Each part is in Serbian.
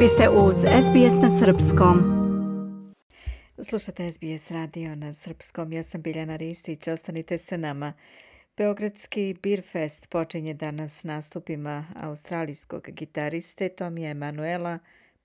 Vi ste uz SBS na Srpskom. Slušate SBS radio na Srpskom. Ja sam Biljana Ristić. Ostanite sa nama. Beogradski Beer Fest počinje danas nastupima australijskog gitariste Tomija Emanuela,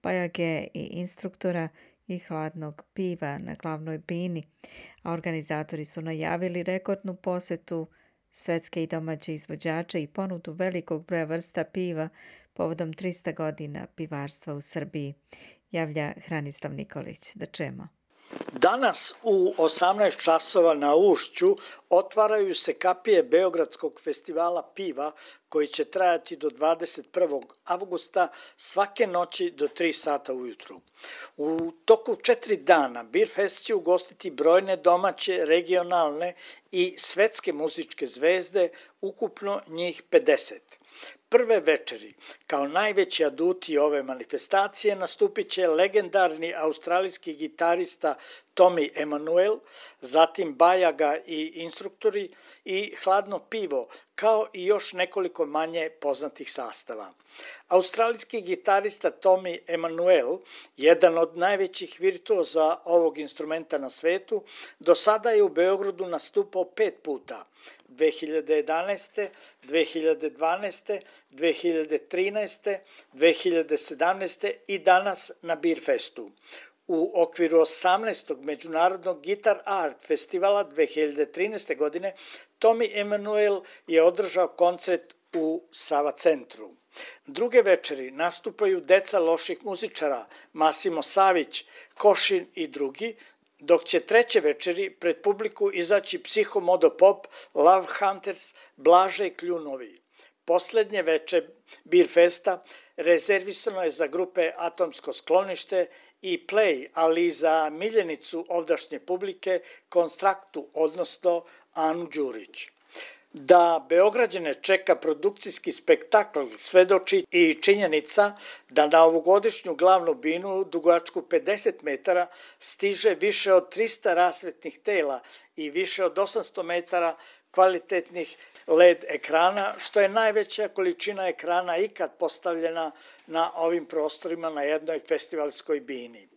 pajage i instruktora i hladnog piva na glavnoj bini, a organizatori su najavili rekordnu posetu svetske i domaće izvođače i ponudu velikog broja vrsta piva povodom 300 godina pivarstva u Srbiji, javlja Hranislav Nikolić. Da čemo. Danas u 18 časova na Ušću otvaraju se kapije Beogradskog festivala piva koji će trajati do 21. avgusta svake noći do 3 sata ujutru. U toku četiri dana Beerfest će ugostiti brojne domaće, regionalne i svetske muzičke zvezde, ukupno njih 50 prve večeri, kao najveći aduti ove manifestacije, nastupit će legendarni australijski gitarista Tommy Emanuel, zatim Bajaga i instruktori i hladno pivo, kao i još nekoliko manje poznatih sastava. Australijski gitarista Tommy Emanuel, jedan od najvećih virtuoza ovog instrumenta na svetu, do sada je u Beogradu nastupao pet puta – 2011. 2012. 2013. 2017. i danas na Beerfestu. U okviru 18. Međunarodnog Guitar Art festivala 2013. godine Tommy Emanuel je održao koncert u Sava centru. Druge večeri nastupaju deca loših muzičara Masimo Savić, Košin i drugi, dok će treće večeri pred publiku izaći Psihomodo Pop, Love Hunters, Blaže Kljunovi. Poslednje veče Beer Festa rezervisano je za grupe Atomsko sklonište i Play, ali i za miljenicu ovdašnje publike Konstraktu, odnosno Anu Đurić. Da Beograđane čeka produkcijski spektakl svedoči i činjenica da na ovogodišnju glavnu binu dugačku 50 metara stiže više od 300 rasvetnih tela i više od 800 metara kvalitetnih LED ekrana, što je najveća količina ekrana ikad postavljena na ovim prostorima na jednoj festivalskoj bini.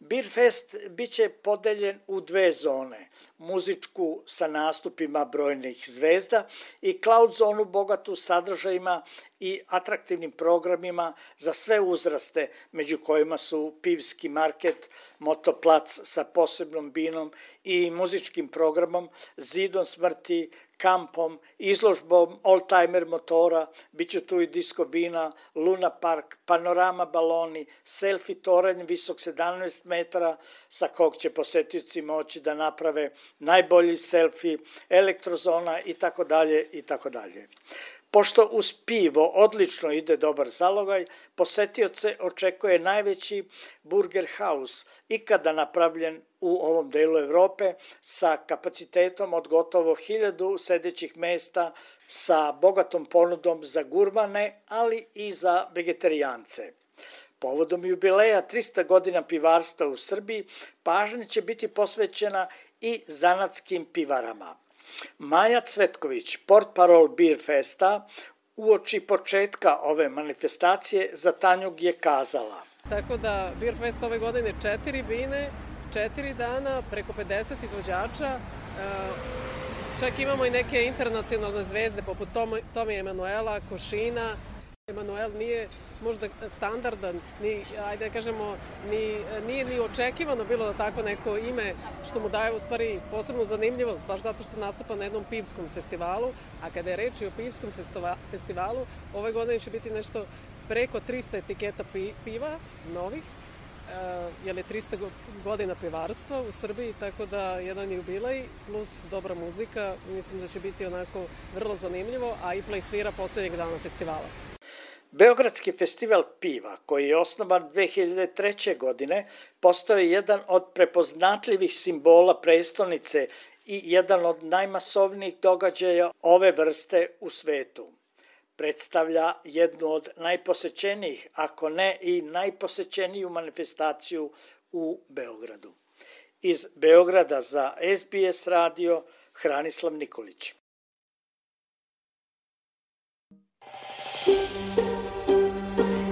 Beerfest biće podeljen u dve zone, muzičku sa nastupima brojnih zvezda i cloud zonu bogatu sadržajima i atraktivnim programima za sve uzraste, među kojima su pivski market, motoplac sa posebnom binom i muzičkim programom Zidom smrti, kampom, izložbom oldtimer motora, bit će tu i disco bina, Luna Park, panorama baloni, selfie toranj visok 17 metara sa kog će posetioci moći da naprave najbolji selfie, elektrozona i tako dalje i tako dalje. Pošto uz pivo odlično ide dobar zalogaj, posetioce očekuje najveći burger house ikada napravljen u ovom delu Evrope sa kapacitetom od gotovo hiljadu sedećih mesta sa bogatom ponudom za gurmane, ali i za vegetarijance. Povodom jubileja 300 godina pivarstva u Srbiji, pažnja će biti posvećena i zanatskim pivarama. Maja Cvetković, port parol Beer Festa, uoči početka ove manifestacije za Tanjug je kazala. Tako da Beer Fest ove godine četiri bine, četiri dana, preko 50 izvođača, e, čak imamo i neke internacionalne zvezde poput Tomi Emanuela, Košina, Emanuel nije možda standardan, ni, ajde da kažemo, ni, nije ni očekivano bilo da tako neko ime što mu daje u stvari posebnu zanimljivost, baš zato što nastupa na jednom pivskom festivalu, a kada je reč o pivskom festivalu, ove godine će biti nešto preko 300 etiketa piva, novih, uh, je 300 godina pivarstva u Srbiji, tako da jedan jubilej plus dobra muzika, mislim da će biti onako vrlo zanimljivo, a i play svira poslednjeg dana festivala. Beogradski festival piva, koji je osnovan 2003. godine, postao je jedan od prepoznatljivih simbola prestonice i jedan od najmasovnijih događaja ove vrste u svetu. Predstavlja jednu od najposećenijih, ako ne i najposećeniju manifestaciju u Beogradu. Iz Beograda za SBS radio Hranislav Nikolić.